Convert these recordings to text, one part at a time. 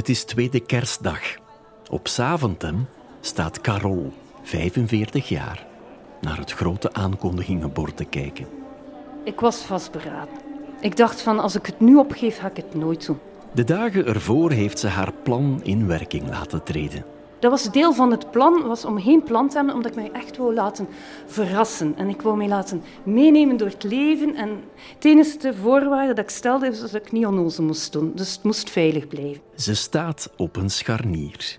Het is tweede kerstdag. Op Zaventem staat Carol, 45 jaar, naar het grote aankondigingenbord te kijken. Ik was vastberaden. Ik dacht van, als ik het nu opgeef, ga ik het nooit doen. De dagen ervoor heeft ze haar plan in werking laten treden. Dat was deel van het plan, was om geen plan te hebben, omdat ik mij echt wou laten verrassen. En ik wou mij laten meenemen door het leven. En het enige voorwaarde dat ik stelde, is dat ik niet onnozel moest doen. Dus het moest veilig blijven. Ze staat op een scharnier.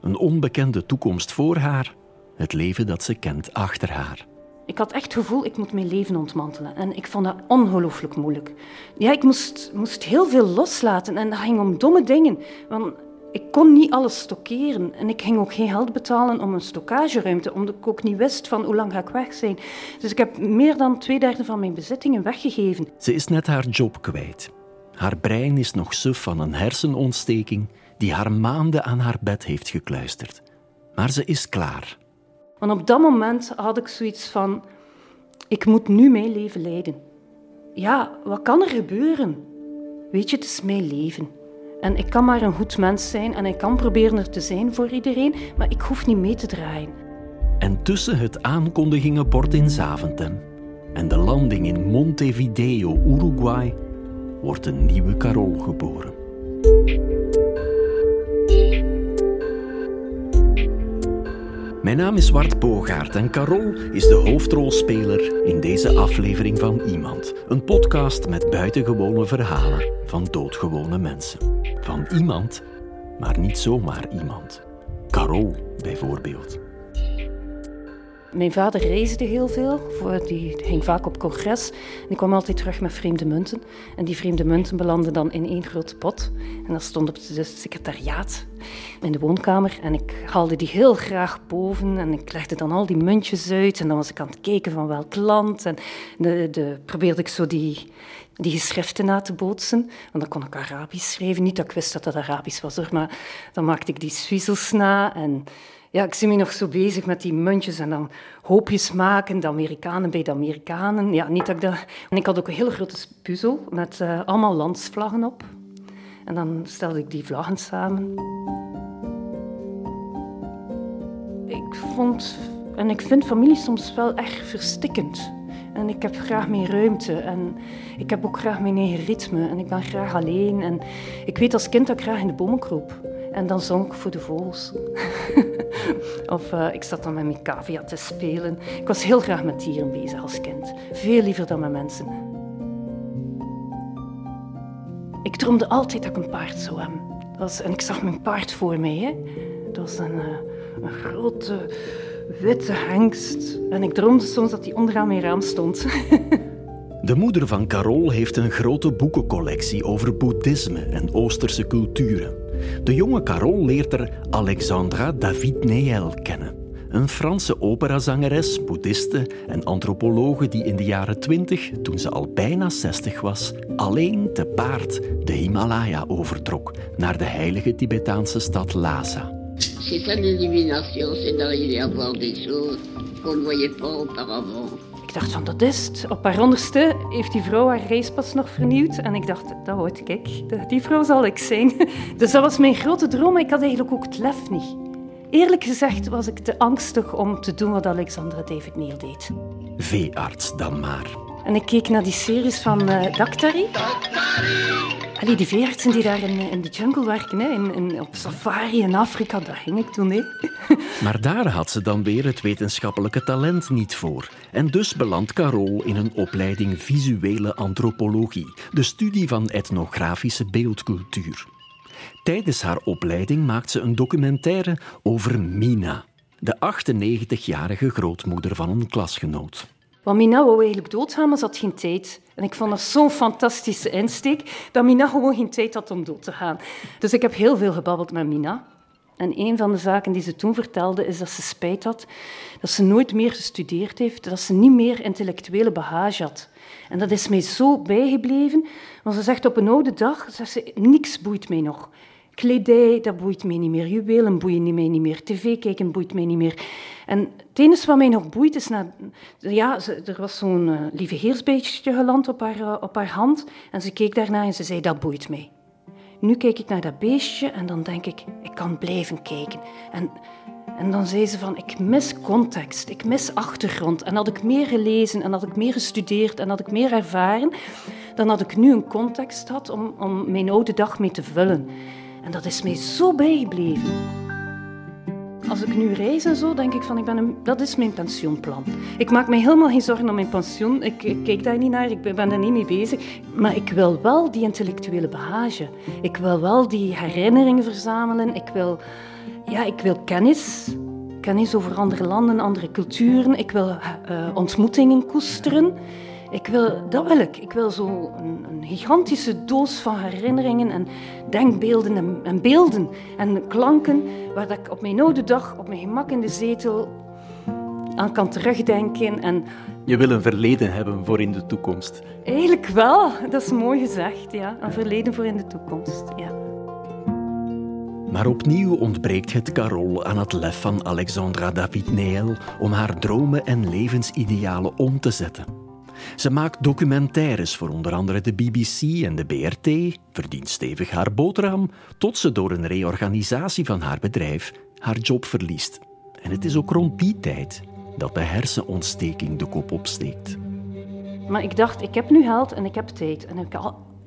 Een onbekende toekomst voor haar, het leven dat ze kent achter haar. Ik had echt het gevoel, ik moet mijn leven ontmantelen. En ik vond dat ongelooflijk moeilijk. Ja, ik moest, moest heel veel loslaten en dat ging om domme dingen. Want ik kon niet alles stockeren en ik ging ook geen geld betalen om een stockageruimte, omdat ik ook niet wist van hoe lang ga ik weg zijn. Dus ik heb meer dan twee derde van mijn bezittingen weggegeven. Ze is net haar job kwijt. Haar brein is nog suf van een hersenontsteking die haar maanden aan haar bed heeft gekluisterd. Maar ze is klaar. Want op dat moment had ik zoiets van: ik moet nu mijn leven leiden. Ja, wat kan er gebeuren? Weet je, het is mijn leven. En ik kan maar een goed mens zijn en ik kan proberen er te zijn voor iedereen, maar ik hoef niet mee te draaien. En tussen het aankondigingenbord in Zaventem en de landing in Montevideo, Uruguay, wordt een nieuwe Carol geboren. Mijn naam is Wart Bogaert en Carol is de hoofdrolspeler in deze aflevering van Iemand. Een podcast met buitengewone verhalen van doodgewone mensen. Van iemand, maar niet zomaar iemand. Carol bijvoorbeeld. Mijn vader reisde heel veel, die ging vaak op congres. En die kwam altijd terug met vreemde munten. En die vreemde munten belanden dan in één grote pot. En dat stond op het secretariaat in de woonkamer. En ik haalde die heel graag boven en ik legde dan al die muntjes uit. En dan was ik aan het kijken van welk land. En de, de, probeerde ik zo die, die geschriften na te bootsen. Want dan kon ik Arabisch schrijven. Niet dat ik wist dat dat Arabisch was, hoor, maar dan maakte ik die zwiezels na. En ja, ik zie me nog zo bezig met die muntjes en dan hoopjes maken, de Amerikanen bij de Amerikanen. Ja, niet dat ik. En ik had ook een hele grote puzzel met uh, allemaal landsvlaggen op. En dan stelde ik die vlaggen samen. Ik vond en ik vind familie soms wel echt verstikkend. En ik heb graag meer ruimte en ik heb ook graag mijn eigen ritme en ik ben graag alleen. En ik weet als kind dat ik graag in de bomen kroop. En dan zong ik voor de vogels. of uh, ik zat dan met mijn cavia te spelen. Ik was heel graag met dieren bezig als kind. Veel liever dan met mensen. Ik droomde altijd dat ik een paard zou hebben. Dat was, en ik zag mijn paard voor mij. Hè. Dat was een, uh, een grote witte hengst. En ik droomde soms dat hij onderaan mijn raam stond. De moeder van Carol heeft een grote boekencollectie over boeddhisme en Oosterse culturen. De jonge Carol leert er Alexandra David Neel kennen. Een Franse operazangeres, boeddhiste en antropologe die in de jaren twintig, toen ze al bijna 60 was, alleen te paard de Himalaya overtrok naar de heilige Tibetaanse stad Lhasa. C'est ça l'illumination, c'est d'arriver à voir des choses qu'on ne voyait pas auparavant. Ik dacht van, dat is het. Op haar honderdste heeft die vrouw haar reispas nog vernieuwd. En ik dacht, dat word ik. Die vrouw zal ik zijn. Dus dat was mijn grote droom, maar ik had eigenlijk ook het lef niet. Eerlijk gezegd was ik te angstig om te doen wat Alexandra David Neil deed. Veearts dan maar. En ik keek naar die series van uh, Daktari. Allee, die veeartsen die daar in, in de jungle werken, hè, in, in, op safari in Afrika, daar ging ik toen. Hè. Maar daar had ze dan weer het wetenschappelijke talent niet voor. En dus belandt Carol in een opleiding visuele antropologie, de studie van etnografische beeldcultuur. Tijdens haar opleiding maakt ze een documentaire over Mina, de 98-jarige grootmoeder van een klasgenoot. Want Mina wou eigenlijk doodgaan, maar ze had geen tijd. En ik vond dat zo'n fantastische insteek, dat Mina gewoon geen tijd had om dood te gaan. Dus ik heb heel veel gebabbeld met Mina. En een van de zaken die ze toen vertelde, is dat ze spijt had dat ze nooit meer gestudeerd heeft, dat ze niet meer intellectuele bagage had. En dat is mij zo bijgebleven, want ze zegt op een oude dag, zegt ze, niks boeit mij nog. Kledij, dat boeit mij niet meer. Juwelen boeien mij niet meer. TV kijken boeit mij niet meer. En het enige wat mij nog boeit is... Ja, er was zo'n uh, lieve heersbeestje geland op haar, uh, op haar hand. En ze keek daarna en ze zei, dat boeit mij. Nu kijk ik naar dat beestje en dan denk ik, ik kan blijven kijken. En, en dan zei ze van, ik mis context, ik mis achtergrond. En had ik meer gelezen en had ik meer gestudeerd en had ik meer ervaren, dan had ik nu een context gehad om, om mijn oude dag mee te vullen. En dat is mij zo bijgebleven. Als ik nu reis en zo, denk ik van, ik ben een, dat is mijn pensioenplan. Ik maak me helemaal geen zorgen om mijn pensioen. Ik, kijk daar niet naar, ik ben, ben er niet mee bezig. Maar ik wil wel die intellectuele bagage. Ik wil wel die herinneringen verzamelen. Ik wil, ja, ik wil kennis. Kennis over andere landen, andere culturen. Ik wil uh, ontmoetingen koesteren. Ik wil, dat wil ik. Ik wil zo een, een gigantische doos van herinneringen en denkbeelden en, en, beelden en klanken, waar dat ik op mijn oude dag, op mijn gemak in de zetel, aan kan terugdenken. En je wil een verleden hebben voor in de toekomst. Eigenlijk wel, dat is mooi gezegd, ja. Een verleden voor in de toekomst, ja. Maar opnieuw ontbreekt het Carol aan het lef van Alexandra David Neel om haar dromen en levensidealen om te zetten. Ze maakt documentaires voor onder andere de BBC en de BRT, verdient stevig haar boterham, tot ze door een reorganisatie van haar bedrijf haar job verliest. En het is ook rond die tijd dat de hersenontsteking de kop opsteekt. Maar ik dacht, ik heb nu geld en ik heb tijd. En ik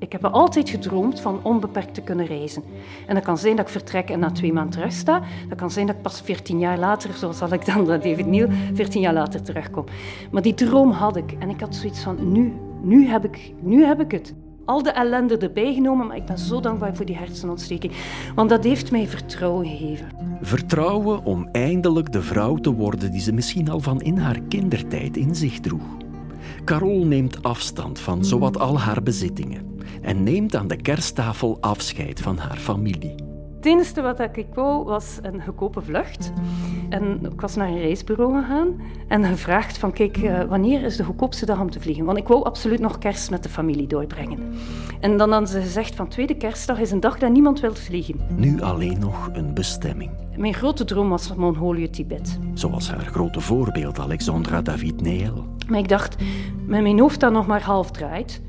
ik heb altijd gedroomd van onbeperkt te kunnen reizen. En dat kan zijn dat ik vertrek en na twee maanden terug sta. Dat kan zijn dat ik pas veertien jaar later, zoals Alexandra David Neal, veertien jaar later terugkom. Maar die droom had ik. En ik had zoiets van, nu, nu heb ik, nu heb ik het. Al de ellende erbij genomen, maar ik ben zo dankbaar voor die hersenontsteking. Want dat heeft mij vertrouwen gegeven. Vertrouwen om eindelijk de vrouw te worden die ze misschien al van in haar kindertijd in zich droeg. Carol neemt afstand van zowat al haar bezittingen en neemt aan de kersttafel afscheid van haar familie. Het enige wat ik wou was een goedkope vlucht. En ik was naar een reisbureau gegaan en gevraagd van kijk, eh, wanneer is de goedkoopste dag om te vliegen? Want ik wou absoluut nog kerst met de familie doorbrengen. En dan hadden ze gezegd van tweede kerstdag is een dag dat niemand wil vliegen. Nu alleen nog een bestemming. Mijn grote droom was Mongolië-Tibet. Zoals haar grote voorbeeld Alexandra David Neel. Maar ik dacht, met mijn hoofd dat nog maar half draait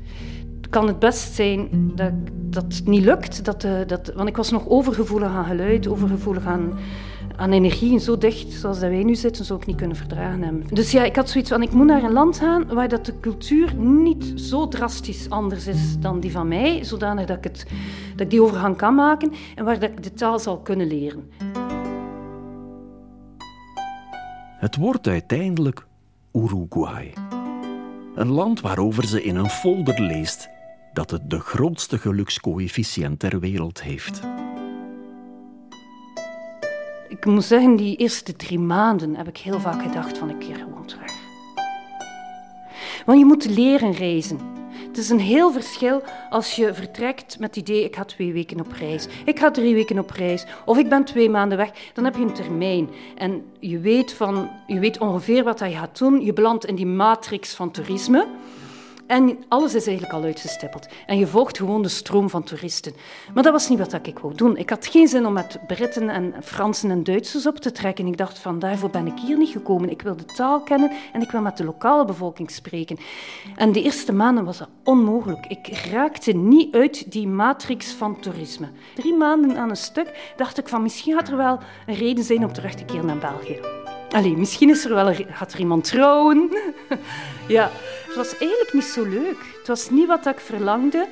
kan het best zijn dat, dat het niet lukt. Dat, dat, want ik was nog overgevoelig aan geluid, overgevoelig aan, aan energie. En zo dicht zoals dat wij nu zitten, zou ik niet kunnen verdragen hebben. Dus ja, ik had zoiets van, ik moet naar een land gaan waar dat de cultuur niet zo drastisch anders is dan die van mij. Zodanig dat ik, het, dat die overgang kan maken en waar dat ik de taal zal kunnen leren. Het wordt uiteindelijk Uruguay. Een land waarover ze in een folder leest dat het de grootste gelukscoëfficiënt ter wereld heeft. Ik moet zeggen, die eerste drie maanden heb ik heel vaak gedacht van ik keer gewoon terug. Want je moet leren reizen. Het is een heel verschil als je vertrekt met het idee, ik ga twee weken op reis. Ik ga drie weken op reis. Of ik ben twee maanden weg. Dan heb je een termijn. En je weet, van, je weet ongeveer wat je gaat doen. Je belandt in die matrix van toerisme. En alles is eigenlijk al uitgestippeld. En je volgt gewoon de stroom van toeristen. Maar dat was niet wat ik wou doen. Ik had geen zin om met Britten en Fransen en Duitsers op te trekken. Ik dacht van, daarvoor ben ik hier niet gekomen. Ik wil de taal kennen en ik wil met de lokale bevolking spreken. En de eerste maanden was dat onmogelijk. Ik raakte niet uit die matrix van toerisme. Drie maanden aan een stuk dacht ik van, misschien had er wel een reden zijn om terug te keren naar België. Allee, misschien is er wel, gaat er iemand trouwen. ja, het was eigenlijk niet zo leuk. Het was niet wat ik verlangde,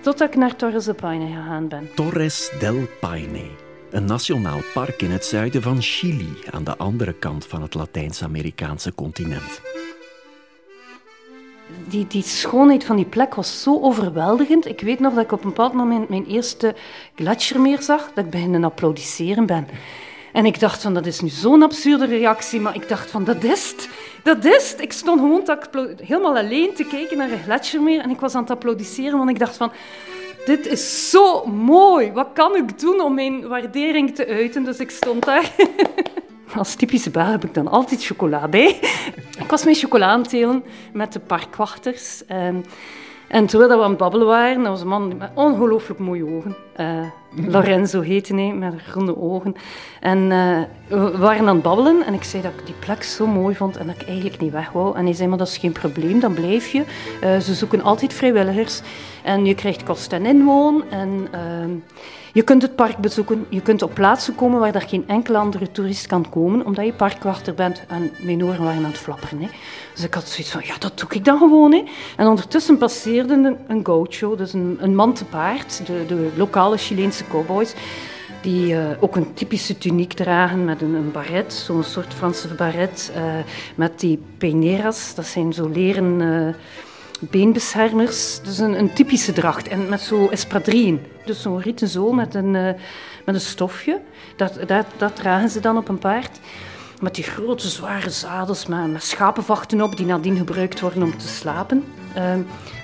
totdat ik naar Torres del Paine gegaan ben. Torres del Paine, een nationaal park in het zuiden van Chili, aan de andere kant van het Latijns-Amerikaanse continent. Die, die schoonheid van die plek was zo overweldigend. Ik weet nog dat ik op een bepaald moment mijn eerste gletsjermeer zag, dat ik beginnen applaudisseren ben. En ik dacht van, dat is nu zo'n absurde reactie, maar ik dacht van, dat is het. Dat is. Ik stond gewoon helemaal alleen te kijken naar een gletsjermeer en ik was aan het applaudisseren, want ik dacht van, dit is zo mooi. Wat kan ik doen om mijn waardering te uiten? Dus ik stond daar. Als typische Belg heb ik dan altijd chocola bij. Ik was mijn chocola aan het met de parkwachters. En, en terwijl we aan het babbelen waren, was een man met ongelooflijk mooie ogen. Uh, Lorenzo heette hij, met groene ogen. En uh, we waren aan het babbelen en ik zei dat ik die plek zo mooi vond en dat ik eigenlijk niet weg wou. En hij zei, maar dat is geen probleem, dan blijf je. Uh, ze zoeken altijd vrijwilligers en je krijgt kost en inwoon. En ehm, je kunt het park bezoeken, je kunt op plaatsen komen waar er geen enkele andere toerist kan komen, omdat je parkwachter bent. En mijn oren waren aan het flapperen. Hè. Dus ik had zoiets van, ja, dat doe ik dan gewoon. Hè. En ondertussen passeerde een, een gaucho, dus een, een man te paard, de, de lokale Chileense cowboys, die uh, ook een typische tuniek dragen met een, een baret, zo'n soort Franse baret, uh, met die peineras, dat zijn zo leren... Uh, beenbeschermers. Dus een, een, typische dracht. En met zo'n espadrille. Dus zo'n rieten met een, met een stofje. Dat, dat, dat dragen ze dan op een paard. Met die grote zware zadels met, schapenvachten op, die nadien gebruikt worden om te slapen. Uh,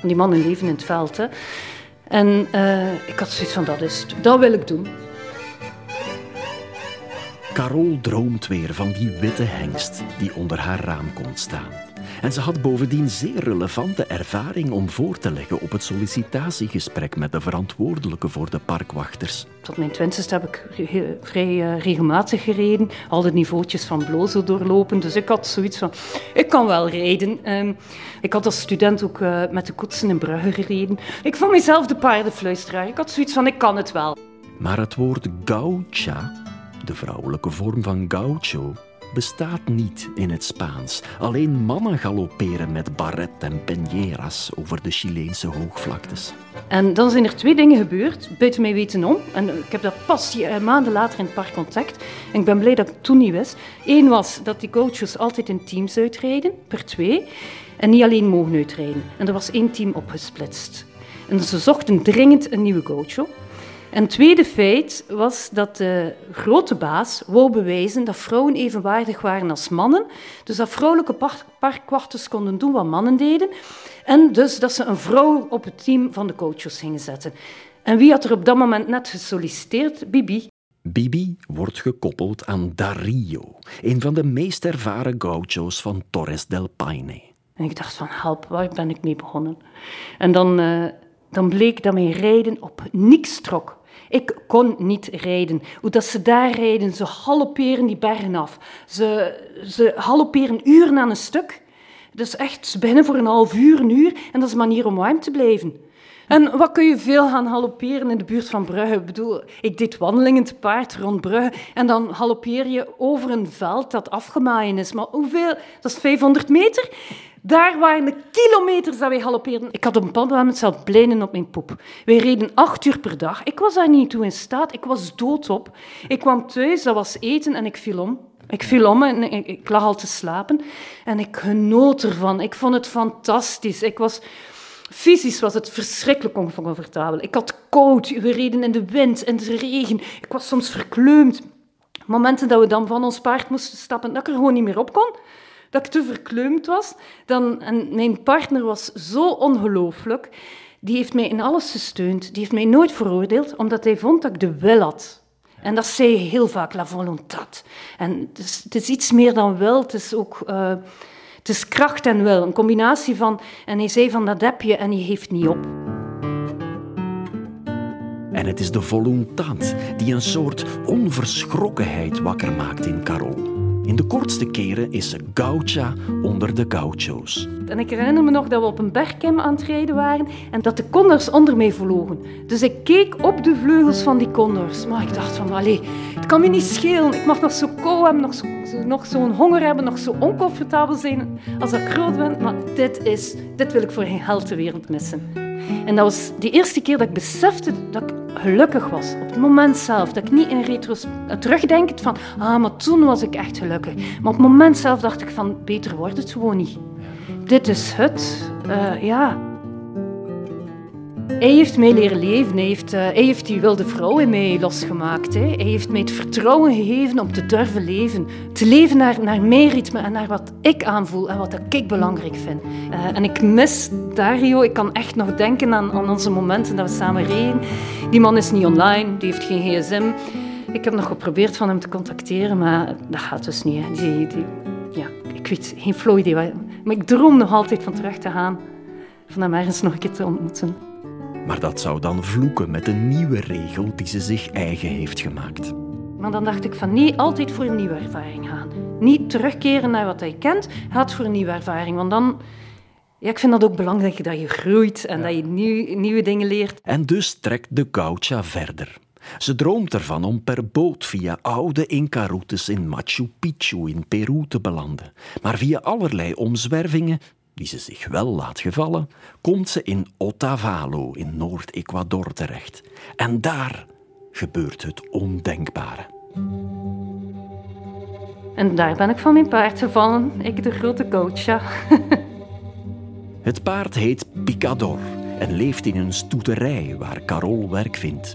die mannen leven in het veld. Hè. En uh, ik had zoiets van, dat is het. Dat wil ik doen. Carol droomt weer van die witte hengst die onder haar raam komt staan. En ze had bovendien zeer relevante ervaring om voor te leggen op het sollicitatiegesprek met de verantwoordelijke voor de parkwachters. Tot mijn twintigste heb ik vrij uh, regelmatig gereden, al de niveautjes van blozo doorlopen. Dus ik had zoiets van, ik kan wel rijden. Um, ik had als student ook uh, met de koetsen in Brugge gereden. Ik vond mezelf de paardenfluisteraar. Ik had zoiets van, ik kan het wel. Maar het woord gaucha, de vrouwelijke vorm van gaucho, bestaat niet in het Spaans. Alleen mannen galopperen met barret en peñeras over de Chileense hoogvlaktes. En dan zijn er twee dingen gebeurd, buiten mij weten om. En ik heb dat pas maanden later in het park ontdekt. En ik ben blij dat ik toen niet wist. Eén was dat die coaches altijd in teams uitrijden, per twee. En niet alleen mogen uitrijden. En er was één team opgesplitst. En ze zochten dringend een nieuwe gaucho. Een tweede feit was dat de grote baas wou bewijzen dat vrouwen evenwaardig waren als mannen. Dus dat vrouwelijke parkwachters konden doen wat mannen deden. En dus dat ze een vrouw op het team van de coaches gingen zetten. En wie had er op dat moment net gesolliciteerd? Bibi. Bibi wordt gekoppeld aan Dario, een van de meest ervaren gauchos van Torres del Paine. En ik dacht van, help, waar ben ik mee begonnen? En dan, uh, dan bleek dat mijn rijden op niks trok. Ik kon niet rijden. Hoe ze daar rijden, ze halopperen die bergen af. Ze, ze halopperen uren aan een stuk. Dus echt, ze beginnen voor een half uur, een uur. En dat is een manier om warm te blijven. En wat kun je veel gaan halopperen in de buurt van Brugge? Ik bedoel, ik deed wandelingen te paard rond Brugge en dan haloppeer je over een veld dat afgemaaien is. Maar hoeveel? Dat is 500 meter. Daar waren de kilometers dat wij galoppeerden. Ik had een bepaald moment zelf blijnen op mijn poep. Wij reden acht uur per dag. Ik was daar niet toe in staat. Ik was doodop. Ik kwam thuis, dat was eten en ik viel om. Ik viel om en ik, ik lag al te slapen. En ik genoot ervan. Ik vond het fantastisch. Ik was... Fysisch was het verschrikkelijk oncomfortabel. Ik had koud, we reden in de wind, in de regen. Ik was soms verkleumd. Momenten dat we dan van ons paard moesten stappen, dat ik er gewoon niet meer op kon dat ik te verkleumd was. Dan, en mijn partner was zo ongelooflijk. Die heeft mij in alles gesteund. Die heeft mij nooit veroordeeld, omdat hij vond dat ik de wil had. En dat zei heel vaak, la volontat. En het is, het is iets meer dan wil, het is ook... Uh, het is kracht en wil, een combinatie van... En hij zei van, dat heb je en je geeft niet op. En het is de volontat die een soort onverschrokkenheid wakker maakt in Carol. In de kortste keren is ze gaucha onder de gauchos. En ik herinner me nog dat we op een bergkem aan het rijden waren en dat de condors onder mij vlogen. Dus ik keek op de vleugels van die condors. Maar ik dacht van, allee, het kan me niet schelen. Ik mag nog zo kou hebben, nog, zo, nog zo'n honger hebben, nog zo oncomfortabel zijn als ik groot ben. Maar dit is, dit wil ik voor geen held ter wereld missen. En dat was de eerste keer dat ik besefte dat ik gelukkig was. Op het moment zelf. Dat ik niet in retro terugdenk van, ah, maar toen was ik echt gelukkig. Maar op het moment zelf dacht ik van, beter wordt het gewoon niet. Dit is het. Uh, ja. Hij heeft mij leren leven. Hij heeft, uh, hij heeft die wilde vrouw in mij losgemaakt. Hè. Hij heeft mij het vertrouwen gegeven om te durven leven. Te leven naar, naar mijn ritme en naar wat ik aanvoel en wat ik belangrijk vind. Uh, en ik mis Dario. Ik kan echt nog denken aan, aan onze momenten dat we samen reden. Die man is niet online, die heeft geen gsm. Ik heb nog geprobeerd van hem te contacteren, maar dat gaat dus niet. Die, die, ja, ik weet geen flow idee. Maar ik droom nog altijd van terug te gaan. Van hem ergens nog een keer te ontmoeten. Maar dat zou dan vloeken met een nieuwe regel die ze zich eigen heeft gemaakt. Maar dan dacht ik van niet altijd voor een nieuwe ervaring gaan. Niet terugkeren naar wat hij kent, gaat voor een nieuwe ervaring. Want dan, ja, ik vind dat ook belangrijk dat je groeit en dat je nieuw, nieuwe dingen leert. En dus trekt de gaucha verder. Ze droomt ervan om per boot via oude Inca-routes in Machu Picchu in Peru te belanden. Maar via allerlei omzwervingen, die ze zich wel laat gevallen, komt ze in Otavalo in Noord-Ecuador terecht. En daar gebeurt het ondenkbare. En daar ben ik van mijn paard gevallen, ik de grote gaucha. Het paard heet Picador en leeft in een stoeterij waar Carol werk vindt.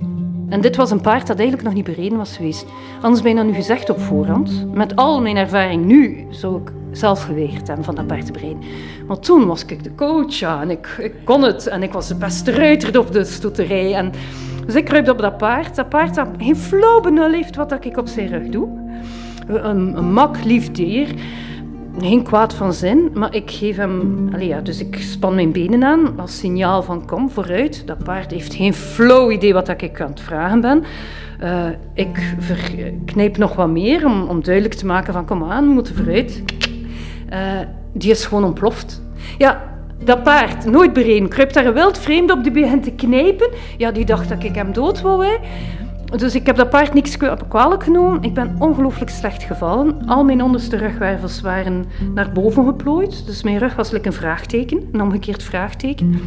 En dit was een paard dat eigenlijk nog niet bereden was geweest. Anders ben je nu gezegd op voorhand. Met al mijn ervaring nu zou ik zelf geweigerd hebben van dat paard te bereden. Maar toen was ik de coach ja, en ik, ik kon het. En ik was de beste ruiter op de stoeterij. En dus ik kruipte op dat paard. Dat paard dat geen flauw benul heeft wat ik op zijn rug doe. Een, mak lief dier geen kwaad van zin, maar ik geef hem... Allee, ja, dus ik span mijn benen aan als signaal van kom, vooruit. Dat paard heeft geen flow idee wat ik aan het vragen ben. Uh, ik knijp nog wat meer om, om duidelijk te maken van kom aan, we moeten vooruit. Uh, die is gewoon ontploft. Ja, dat paard, nooit bereden, kruipt daar een wild vreemde op, die begint te knijpen. Ja, die dacht dat ik hem dood wou. Dus ik heb dat paard niks kwalijk genomen. Ik ben ongelooflijk slecht gevallen. Al mijn onderste rugwervels waren naar boven geplooid. Dus mijn rug was like een vraagteken, een omgekeerd vraagteken.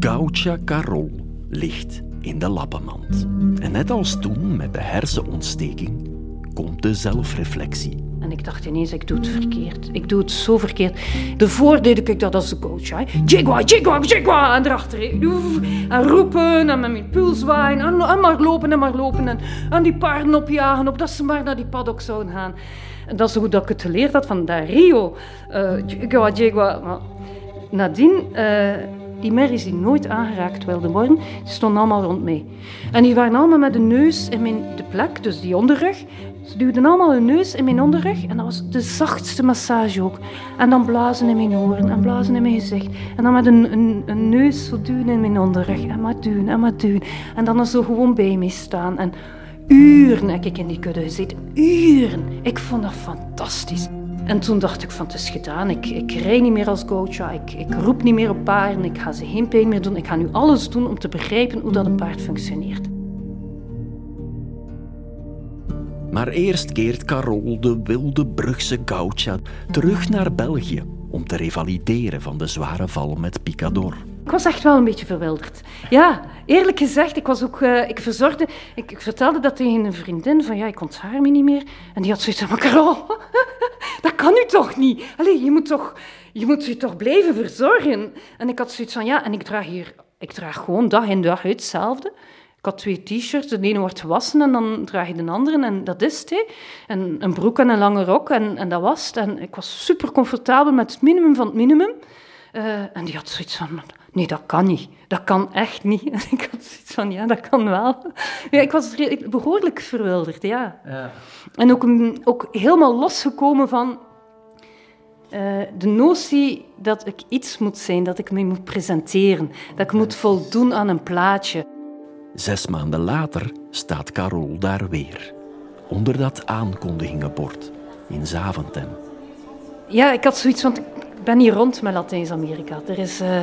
Gaucha Carol ligt in de lappenmand. En net als toen met de hersenontsteking komt de zelfreflectie. En ik dacht ineens, ik doe het verkeerd. Ik doe het zo verkeerd. Daarvoor deed ik dat als de coach. Jigwa, jigwa, jigwa. En erachter. En roepen en met mijn puls. En, maar lopen en maar lopen. En, die paarden opjagen, op dat ze maar naar die paddock zouden gaan. En dat is hoe dat ik het geleerd had van Dario. Uh, jigwa, jigwa. Maar nadien... Uh, die merries die nooit aangeraakt wilden worden, die stonden allemaal rond mij. En die waren allemaal met de neus in mijn, de plek, dus die onderrug, ze duwden allemaal hun neus in mijn onderrug en dat was de zachtste massage ook. En dan blazen in mijn oren en blazen in mijn gezicht. En dan met een, een, een neus zo duwen in mijn onderrug. En maar duwen en maar duwen. En dan zo gewoon bij mij staan. En uren heb ik in die kudde gezeten. Uren. Ik vond dat fantastisch. En toen dacht ik van het is gedaan. Ik, ik rij niet meer als coach. Ik, ik roep niet meer op paarden. Ik ga ze geen pijn meer doen. Ik ga nu alles doen om te begrijpen hoe dat een paard functioneert. Maar eerst keert Carol de wilde Brugse gaucha terug naar België om te revalideren van de zware val met Picador. Ik was echt wel een beetje verwilderd. Ja, eerlijk gezegd, ik was ook, uh, ik verzorgde, ik, vertelde dat tegen een vriendin van ja, ik onthaar me niet meer. En die had zoiets van, Carol, dat kan u toch niet? Allee, je moet toch, je moet je toch blijven verzorgen. En ik had zoiets van ja, en ik draag hier, ik draag gewoon dag in dag uit hetzelfde. Ik had twee t-shirts, de ene wordt gewassen en dan draag je de andere en dat is het. En een broek en een lange rok en, en dat was het. En ik was super comfortabel met het minimum van het minimum. Uh, en die had zoiets van, nee, dat kan niet. Dat kan echt niet. En ik had zoiets van, ja, dat kan wel. Ja, ik was behoorlijk verwilderd, ja. ja. En ook, ook helemaal losgekomen van uh, de notie dat ik iets moet zijn, dat ik me moet presenteren, dat ik moet voldoen aan een plaatje. Zes maanden later staat Carol daar weer, onder dat aankondigingenbord in Zaventem. Ja, ik had zoiets, want ik ben hier rond met Latijns-Amerika. Er is... Uh,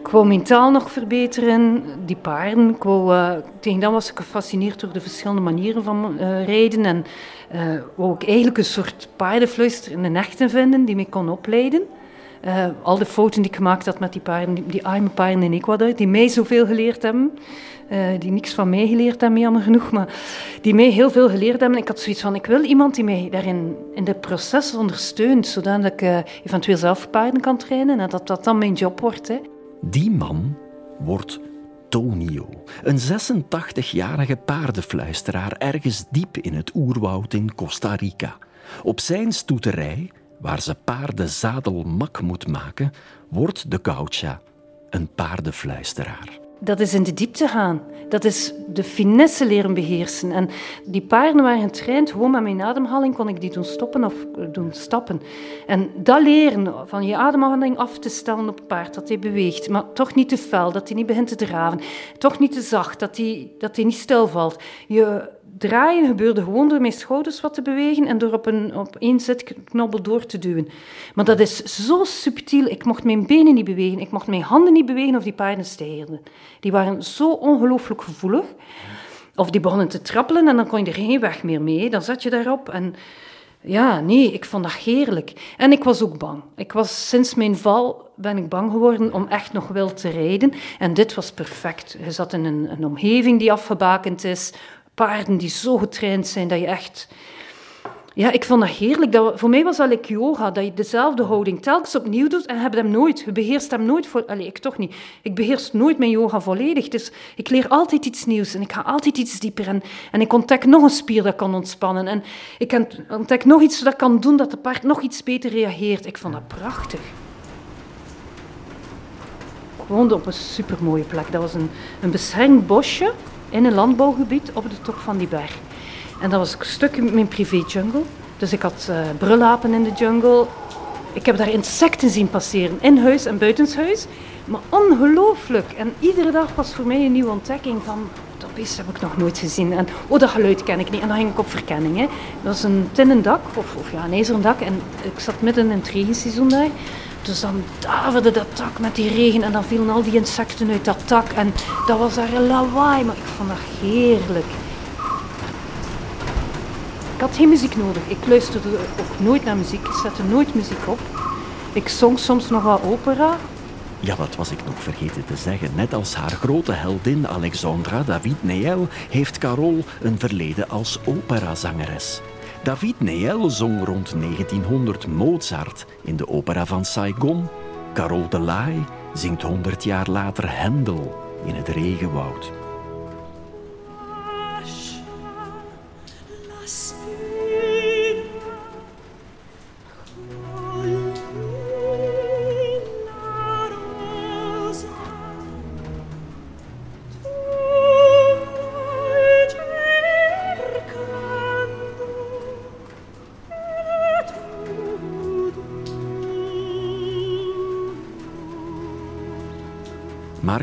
ik wou mijn taal nog verbeteren, die paarden. Ik wou, uh, tegen dan was ik gefascineerd door de verschillende manieren van uh, rijden. En wou ik eigenlijk een soort paardenfluister in de echte vinden die me kon opleiden. Uh, al de fouten die ik gemaakt had met die paarden, die arme paarden in Ecuador, die mij zoveel geleerd hebben. Uh, die niks van mij geleerd hebben, jammer genoeg, maar die mij heel veel geleerd hebben. Ik had zoiets van, ik wil iemand die mij daarin in het proces ondersteunt, zodat ik uh, eventueel zelf paarden kan trainen en dat dat dan mijn job wordt. Hè. Die man wordt Tonio, een 86-jarige paardenfluisteraar ergens diep in het oerwoud in Costa Rica. Op zijn stoeterij waar ze paarden mak moet maken, wordt de gaucha een paardenfluisteraar. dat is in de diepte gaan. Dat is de finesse leren beheersen. En die paarden waren getraind, gewoon met mijn ademhaling kon ik die doen stoppen of doen stappen. En dat leren, van je ademhaling af te stellen op het paard, dat hij beweegt, maar toch niet te fel, dat hij niet begint te draven, toch niet te zacht, dat hij, dat hij niet stilvalt. Je draaien gebeurde gewoon door mijn schouders wat te bewegen en door op, een, op één zitknobbel door te duwen. Maar dat is zo subtiel. Ik mocht mijn benen niet bewegen, ik mocht mijn handen niet bewegen of die paarden stijgerden. Die waren zo ongelooflijk gevoelig. Of die begonnen te trappelen en dan kon je er geen weg meer mee. Dan zat je daarop en... Ja, nee, ik vond dat heerlijk. En ik was ook bang. Ik was, sinds mijn val ben ik bang geworden om echt nog wild te rijden. En dit was perfect. Je zat in een, een omgeving die afgebakend is, paarden die zo getraind zijn dat je echt... Ja, ik vond dat heerlijk. Dat, voor mij was dat yoga, dat je dezelfde houding telkens opnieuw doet en je hebt hem nooit. Je beheerst hem nooit. Voor, ik toch niet. Ik beheers nooit mijn yoga volledig. Dus ik leer altijd iets nieuws en ik ga altijd iets dieper. En, en ik ontdek nog een spier dat kan ontspannen. En ik ontdek nog iets dat kan doen dat de paard nog iets beter reageert. Ik vond dat prachtig. Ik woonde op een supermooie plek. Dat was een, een beschermd bosje in een landbouwgebied op de top van die berg. En dat was een stuk mijn privé-jungle. Dus ik had uh, brullapen in de jungle. Ik heb daar insecten zien passeren, in huis en buitenshuis. Maar ongelooflijk. En iedere dag was voor mij een nieuwe ontdekking van... Dat beest heb ik nog nooit gezien. En oh, dat geluid ken ik niet. En dan ging ik op verkenning. Dat was een tinnen dak, of, of ja, een ijzeren dak. En ik zat midden in het regenseizoen daar. Dus dan daverde dat tak met die regen en dan vielen al die insecten uit dat tak. En dat was daar een lawaai, maar ik vond dat heerlijk. Ik had geen muziek nodig. Ik luisterde ook nooit naar muziek. Ik zette nooit muziek op. Ik zong soms nog wat opera. Ja, wat was ik nog vergeten te zeggen? Net als haar grote heldin Alexandra David Neel heeft Carole een verleden als operazangeres. David Neel zong rond 1900 Mozart in de opera van Saigon. Carole Delay zingt 100 jaar later Hendel in het regenwoud.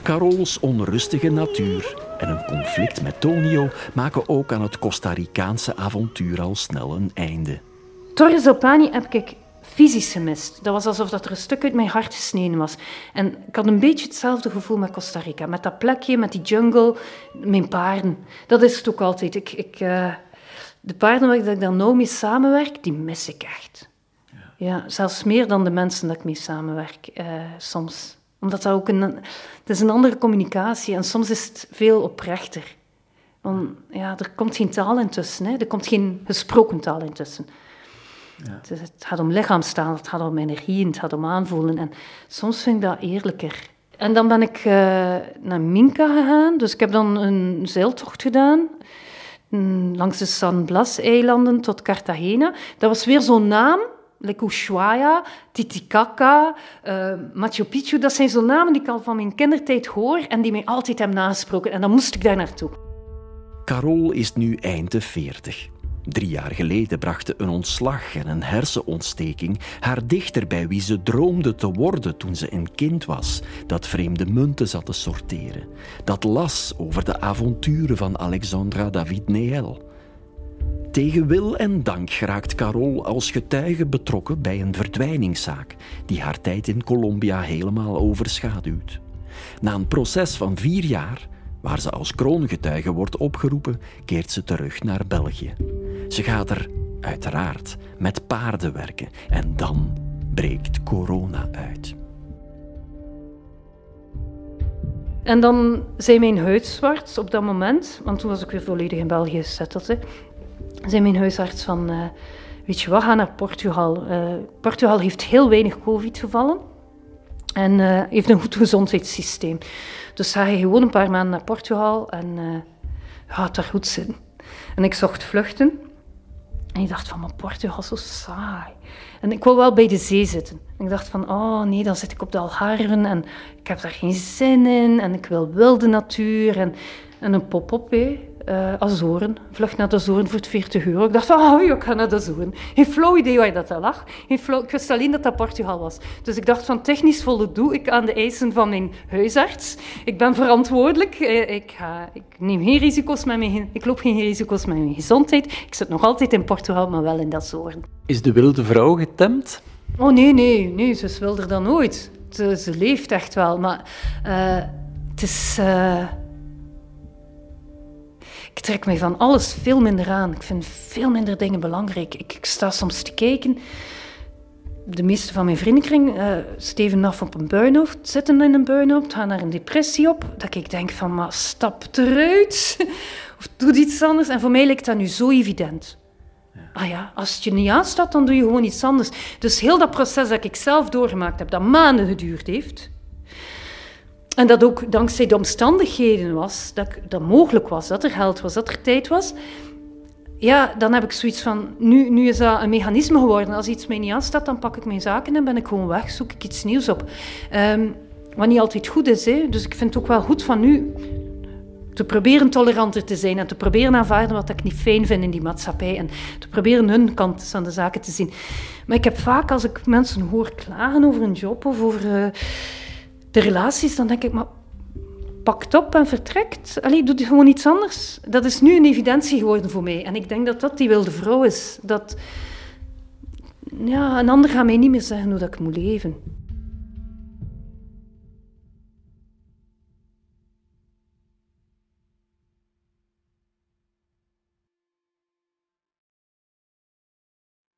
Carols onrustige natuur en een conflict met Tonio maken ook aan het Costa Ricaanse avontuur al snel een einde. Torres Paine heb ik fysisch gemist. Dat was alsof dat er een stuk uit mijn hart gesneden was. En ik had een beetje hetzelfde gevoel met Costa Rica. Met dat plekje, met die jungle, mijn paarden. Dat is het ook altijd. Ik, ik, uh, de paarden waar ik dan nou mee samenwerk, die mis ik echt. Ja. ja zelfs meer dan de mensen dat ik mee samenwerk, uh, soms omdat dat ook een, het is een andere communicatie en soms is het veel oprechter. Want ja, er komt geen taal intussen, hè. er komt geen gesproken taal intussen. Ja. Het, het, gaat om lichaamstaal, het gaat om energie, het gaat om aanvoelen. En soms vind ik dat eerlijker. En dan ben ik uh, naar Minka gegaan, dus ik heb dan een zeiltocht gedaan mm, langs de San Blas-eilanden tot Cartagena. Dat was weer zo'n naam like Ushuaia, Titicaca, uh, Machu Picchu. Dat zijn zo'n namen die ik al van mijn kindertijd hoor en die mij altijd hebben nagesproken. En dan moest ik daar naartoe. Carol is nu eind de veertig. Drie jaar geleden brachten een ontslag en een hersenontsteking haar dichter bij wie ze droomde te worden toen ze een kind was, dat vreemde munten zat te sorteren, dat las over de avonturen van Alexandra David Neel. Tegen wil en dank geraakt Carol als getuige betrokken bij een verdwijningszaak die haar tijd in Colombia helemaal overschaduwt. Na een proces van vier jaar, waar ze als kroongetuige wordt opgeroepen, keert ze terug naar België. Ze gaat er, uiteraard, met paarden werken en dan breekt corona uit. En dan zei mijn huid zwart op dat moment, want toen was ik weer volledig in België gezetteld zei mijn huisarts van, uh, weet je wat, ga naar Portugal. Uh, Portugal heeft heel weinig covid-gevallen en uh, heeft een goed gezondheidssysteem. Dus ga je gewoon een paar maanden naar Portugal en gaat daar goed zitten. En ik zocht vluchten. En ik dacht van, maar Portugal, zo saai. En ik wil wel bij de zee zitten. En ik dacht van, oh nee, dan zit ik op de Algarven en ik heb daar geen zin in. En ik wil wilde natuur en, en een pop-up, uh, Azoren. Vlucht naar de Azoren voor 40 euro. Ik dacht, oh, ik ga naar de Azoren. Geen flauw idee waar dat lag. Geen flauw, ik wist alleen dat dat Portugal was. Dus ik dacht van, technisch voldoe ik aan de eisen van mijn huisarts. Ik ben verantwoordelijk. Eh, ik, ga, ik neem geen risico's met mijn, ik loop geen risico's met mijn gezondheid. Ik zit nog altijd in Portugal, maar wel in de Azoren. Is de wilde vrouw getemd? Oh nee, nee, nee, ze is wilder dan ooit. Ze, ze leeft echt wel, maar uh, het is... Uh, ik trek mij van alles veel minder aan. Ik vind veel minder dingen belangrijk. Ik, ik sta soms te kijken. De meeste van mijn vriendenkring uh, steven af op een burn-out, zitten in een burn-out, gaan naar een depressie op. Dat ik denk van, maar stap eruit. of doe iets anders. En voor mij lijkt dat nu zo evident. Ah ja, als het je niet aanstaat, dan doe je gewoon iets anders. Dus heel dat proces dat ik zelf doorgemaakt heb, dat maanden geduurd heeft, en dat ook dankzij de omstandigheden was, dat dat mogelijk was, dat er geld was, dat er tijd was. Ja, dan heb ik zoiets van, nu, nu is dat een mechanisme geworden. Als iets mij niet aanstaat, dan pak ik mijn zaken en ben ik gewoon weg, zoek ik iets nieuws op. Um, wat niet altijd goed is, hè. dus ik vind het ook wel goed van nu te proberen toleranter te zijn en te proberen aanvaarden wat ik niet fijn vind in die maatschappij en te proberen hun kant van de zaken te zien. Maar ik heb vaak, als ik mensen hoor klagen over een job of over... Uh, de relaties, dan denk ik, maar pakt op en vertrekt. Allee, doe gewoon iets anders. Dat is nu een evidentie geworden voor mij. En ik denk dat dat die wilde vrouw is. Dat ja, een ander gaat mij niet meer zeggen hoe dat ik moet leven.